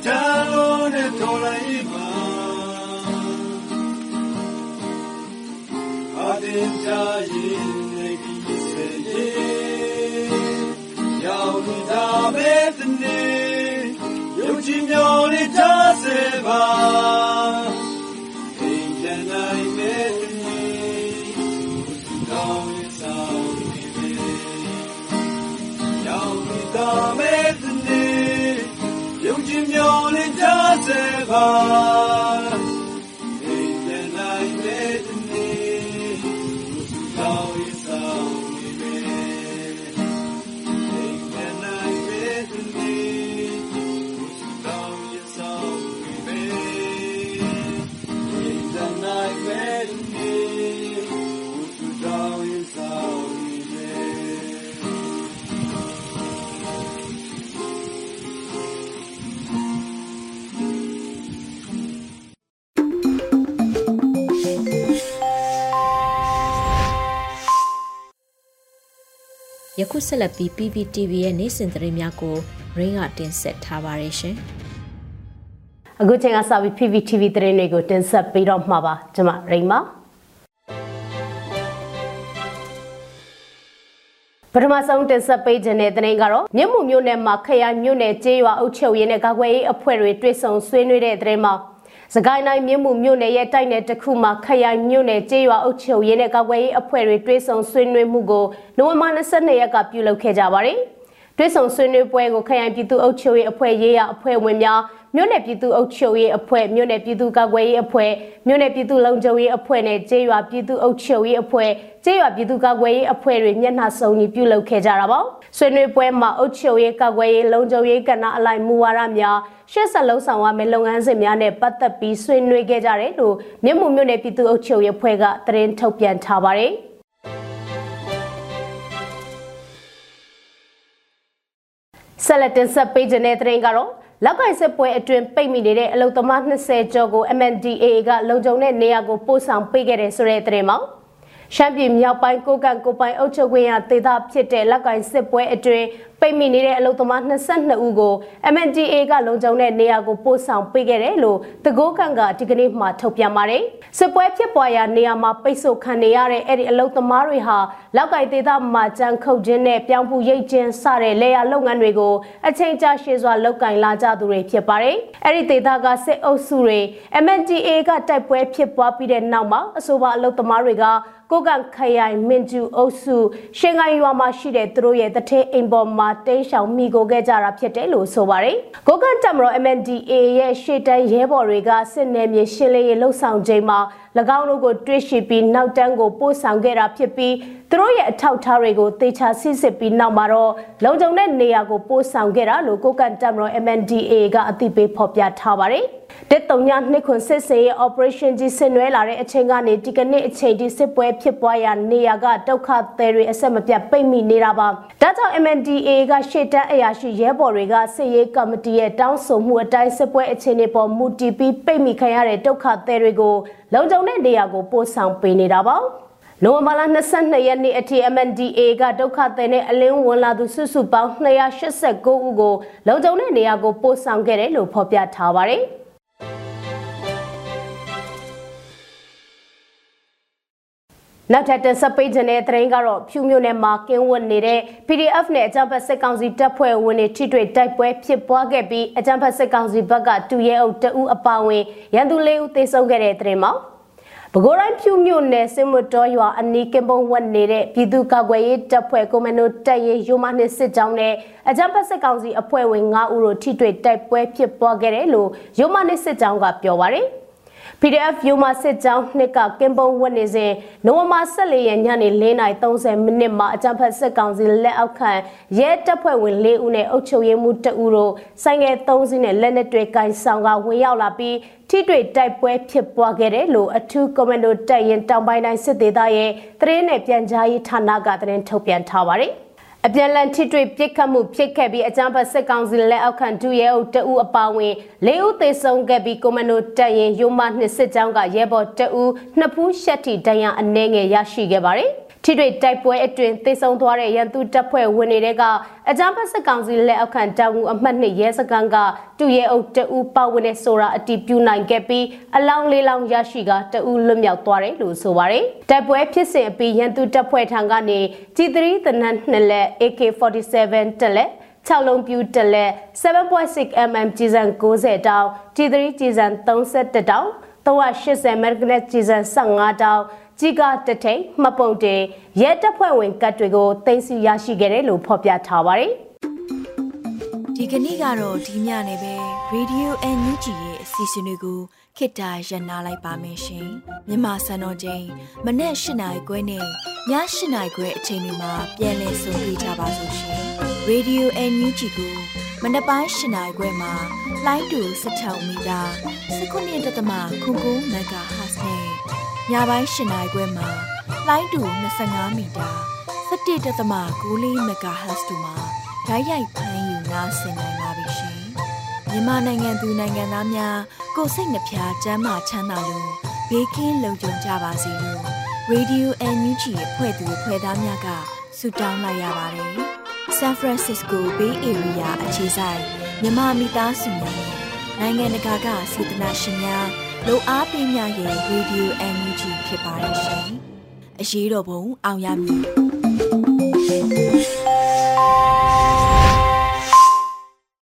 cantano nel Tolaima ad intagliare တ ယခုဆက်လက်ပြီး PPTV ရဲ့နေ့စဉ်သတင်းများကိုရင်းကတင်ဆက်ထားပါတယ်ရှင်။အခုချိန်ကစပြီး PPTV သတင်းတွေကိုတင်ဆက်ပေးတော့မှာပါကျွန်မရိမပထမဆုံးတင်ဆက်ပေးခြင်းတဲ့သတင်းကတော့မြမှုမြို့နယ်မှာခရိုင်မြို့နယ်ကျေးရွာအုပ်ချုပ်ရေးနဲ့ကာကွယ်ရေးအဖွဲ့တွေတွေ့ဆုံဆွေးနွေးတဲ့သတင်းမှာ စကိုင်းတိုင်းမြမှုမြို့နယ်ရဲ့တိုက်နယ်တစ်ခုမှာခရိုင်မြို့နယ်ကျေးရွာအုပ်ချုပ်ရေးနဲ့ကာကွယ်ရေးအဖွဲ့တွေတွေ့ဆုံဆွေးနွေးမှုကိုနိုဝင်ဘာ22ရက်ကပြုလုပ်ခဲ့ကြပါတယ်။ တွေ့ဆုံဆွေးနွေးပွဲကိုခရိုင်ပြည်သူ့အုပ်ချုပ်ရေးအဖွဲ့ရေးရအဖွဲ့ဝင်များမြို့နယ်ပြည်သူ့အုပ်ချုပ်ရေးအဖွဲ့မြို့နယ်ပြည်သူ့ကာကွယ်ရေးအဖွဲ့မြို့နယ်ပြည်သူ့လုံခြုံရေးအဖွဲ့နဲ့ကျေးရွာပြည်သူ့အုပ်ချုပ်ရေးအဖွဲ့ကျေးရွာပြည်သူ့ကာကွယ်ရေးအဖွဲ့တွေမျက်နှာစုံညီပြုလုပ်ခဲ့ကြတာပါဆွေးနွေးပွဲမှာအုပ်ချုပ်ရေးကာကွယ်ရေးလုံခြုံရေးကဏ္ဍအလိုက်မူဝါဒများရှေ့ဆက်လုံးဆောင်ရမယ့်လုပ်ငန်းစဉ်များနဲ့ပတ်သက်ပြီးဆွေးနွေးခဲ့ကြတယ်လို့မြမှုမြို့နယ်ပြည်သူ့အုပ်ချုပ်ရေးအဖွဲ့ကသတင်းထုတ်ပြန်ထားပါတယ် ဆက်လက်တင်ဆက်ပေးခြင်းတဲ့သတင်းကတော့လောက်ကိုင်စစ်ပွဲအတွင်းပိတ်မိနေတဲ့အလုံသမား20ကျော်ကို MNDAA ကလုံခြုံတဲ့နေရာကိုပို့ဆောင်ပေးခဲ့တယ်ဆိုတဲ့သတင်းမှာ ရှမ်းပြည်မြောက်ပိုင်းကိုကန့်ကိုပိုင်အုပ်ချုပ်ခွင့်ရဒေသဖြစ်တဲ့လက်ကိုင်စစ်ပွဲအတွင်းပိတ်မိနေတဲ့အလုပ်သမား22ဦးကို MNDA ကလုံခြုံတဲ့နေရာကိုပို့ဆောင်ပေးခဲ့တယ်လို့တကိုးကန့်ကဒီကနေ့မှထုတ်ပြန်ပါတယ်။စစ်ပွဲဖြစ်ပွားရာနေရာမှာပိတ်ဆို့ခံနေရတဲ့အဲ့ဒီအလုပ်သမားတွေဟာလောက်ကိုင်ဒေသမှာကြမ်းခုတ်ခြင်းနဲ့ပြောင်းဖူရိတ်ခြင်းစတဲ့လေယာလုပ်ငန်းတွေကိုအချိန်ကြာရှည်စွာလုပ်ကင်လာကြသူတွေဖြစ်ပါတယ်။အဲ့ဒီဒေသကစစ်အုပ်စုတွေ MNDA ကတိုက်ပွဲဖြစ်ပွားပြီးတဲ့နောက်မှာအဆိုပါအလုပ်သမားတွေက ကိုကန့်ခရိုင်မင်ကျူအုပ်စုရှင်ကိုင်ရွာမှာရှိတဲ့သူတို့ရဲ့တထဲအိမ်ပေါ်မှာတိန်းရှောင်မိကိုခဲ့ကြတာဖြစ်တယ်လို့ဆိုပါတယ်။ကိုကန့်တက်မတော် MNDA ရဲ့ရှေ့တန်းရဲဘော်တွေကစစ်နယ်မြေရှင်းလင်းရေးလှုပ်ဆောင်ချိန်မှာ၎င်းတို့ကိုတွေ့ရှိပြီးနောက်တန်းကိုပို့ဆောင်ခဲ့တာဖြစ်ပြီးသူတို့ရဲ့အထောက်အထားတွေကိုတေချာစစ်စစ်ပြီးနောက်မှာတော့လုံခြုံတဲ့နေရာကိုပို့ဆောင်ခဲ့တာလို့ကိုကန့်တက်မတော် MNDA ကအသိပေးဖော်ပြထားပါတယ်။ တက်တုံညနှစ်ခွန်စစ်စေးရဲ့ operation ကြီးဆင်နွှဲလာတဲ့အချိန်ကနေဒီကနေ့အချိန်ထိစစ်ပွဲဖြစ်ပွားရာနေရာကဒုက္ခသည်တွေအဆက်မပြတ်ပိတ်မိနေတာပါ။ဒါကြောင့် MNDA ကရှေ့တန်းအရာရှိရဲဘော်တွေကစစ်ရေးကော်မတီရဲ့တောင်းဆိုမှုအတိုင်းစစ်ပွဲအခြေအနေပေါ်မူတည်ပြီးပိတ်မိခံရတဲ့ဒုက္ခသည်တွေကိုလုံခြုံတဲ့နေရာကိုပို့ဆောင်ပေးနေတာပါ။နိုဝင်ဘာလ22ရက်နေ့အထိ MNDA ကဒုက္ခသည်နဲ့အလင်းဝင်လာသူစုစုပေါင်း289ဦးကိုလုံခြုံတဲ့နေရာကိုပို့ဆောင်ခဲ့တယ်လို့ဖော်ပြထားပါတယ်။ နောက်ထပ်တင်ဆက်ပေးခြင်းတဲ့သတင်းကတော့ဖြူမြို့နယ်မှာကင်းဝတ်နေတဲ့ PDF နဲ့အကြံဖက်စစ်ကောင်စီတပ်ဖွဲ့ဝင်တွေထိတွေ့တိုက်ပွဲဖြစ်ပွားခဲ့ပြီးအကြံဖက်စစ်ကောင်စီဘက်ကတူရဲအုပ်တအူးအပါဝင်ရန်သူလေးဦးသေဆုံးခဲ့တဲ့သတင်းမှာပဲခူးတိုင်းဖြူမြို့နယ်စင်မတော်ရွာအနီးကင်ပုံဝတ်နေတဲ့ပြည်သူ့ကာကွယ်ရေးတပ်ဖွဲ့ကွန်မန်ဒိုတပ်ရေးရိုမနှစ်စစ်ကြောင်းနဲ့အကြံဖက်စစ်ကောင်စီအဖွဲ့ဝင်9ဦးတို့ထိတွေ့တိုက်ပွဲဖြစ်ပွားခဲ့တယ်လို့ရိုမနှစ်စစ်ကြောင်းကပြောပါရယ်။ PDF ယူမစစ်ကြောင်းနှစ်ကကင်ပုံဝတ်နေစဉ်နိုဝင်ဘာ14ရက်ညနေ4:30မိနစ်မှာအကြံဖက်စစ်ကောင်စီလက်အောက်ခံရဲတပ်ဖွဲ့ဝင်၄ဦးနဲ့အုပ်ချုပ်ရေးမှူးတဦးတို့ဆိုင်ငယ်၃စီးနဲ့လက်နက်တွေကင်ဆောင်ကဝင်ရောက်လာပြီးထိတွေ့တိုက်ပွဲဖြစ်ပွားခဲ့တယ်လို့အထူးကွန်မန်ဒိုတပ်ရင်တောင်ပိုင်းတိုင်းစစ်သေးသားရဲ့သတင်းနဲ့ပြန်ကြားရေးဌာနကသတင်းထုတ်ပြန်ထားပါတယ်။ အပြန်လန်ထိတွေ့ပြစ်ခတ်မှုဖြစ်ခဲ့ပြီးအကြမ်းဖက်စစ်ကောင်စီလက်အောက်ခံဒုရဲအုပ်တအူးအပါဝင်၄ဦးသေဆုံးခဲ့ပြီးကွန်မန်ဒိုတပ်ရင်ရိုမနှစ်စစ်ကြောင်းကရဲဘော်တအူးနှစ်ဖူးရှက်တီတန်ရအနှဲငယ်ရရှိခဲ့ပါတယ်။ ထိတွေ့တိုက်ပွဲအတွင်းသေဆုံးသွားတဲ့ရန်သူတပ်ဖွဲ့ဝင်တွေကအကြမ်းဖက်စစ်ကောင်စီလက်အောက်ခံတောင်ဦးအမှတ်နှစ်ရဲစခန်းကတူရဲအုပ်တအူးပါဝင်တဲ့ဆိုတာအတီးပြူနိုင်ခဲ့ပြီးအလောင်းလေးလောင်းရရှိကတအူးလွတ်မြောက်သွားတယ်လို့ဆိုပါတယ်။တိုက်ပွဲဖြစ်စဉ်အပြီးရန်သူတပ်ဖွဲ့ထံကနေ G3 သနတ်နှစ်လက် AK47 တက်လက်6လုံးပြူတက်လက်7.6 mm ကြီးစံ90တောင် G3 ကြီးစံ31တောင်380 magnet ကြီးစံ15တောင် ကြီးကားတထိန်မှတ်ပုံတင်ရဲတပ်ဖွဲ့ဝင်ကတ်တွေကိုတင်စီရရှိခဲ့တယ်လို့ဖော်ပြထားပါတယ်။ဒီကနေ့ကတော့ဒီညနေပဲ Radio NUG ရဲ့အစီအစဉ်လေးကိုခေတ္တရ延လိုက်ပါမယ်ရှင်။မြန်မာစံတော်ချိန်မနေ့၈နိုင်ခွဲနဲ့ည၈နိုင်ခွဲအချိန်တွေမှာပြောင်းလဲဆိုပြကြပါလို့ရှင်။ Radio NUG ကိုမနေ့ပိုင်း၈နိုင်ခွဲမှာလိုင်းတူ16မီတာ19.7 MHz နဲ့ ညပိုင်း၈နာရီခွဲမှာလိုင်းတူ25မီတာ17.6 MHz တို့မှာဓာတ်ရိုက်ဖမ်းယူနားဆင်နိုင်ပါပြီရှင်။မြန်မာနိုင်ငံသူနိုင်ငံသားများကိုစိတ်နှပြချမ်းမာချမ်းသာလို့ဘေးကင်းလုံခြုံကြပါစေလို့ Radio NUG ရဲ့ဖွဲ့သူဖွဲ့သားများကဆုတောင်းလိုက်ရပါတယ်။ San Francisco Bay Area အခြေစိုက်မြန်မာမိသားစုများနိုင်ငံတကာကစေတနာရှင်များ လိုအားပေးများရဲ့ Radio NUG ဖြစ်ပါတယ်ရှင်။အရေးတော်ပုံအောင်ရမည်။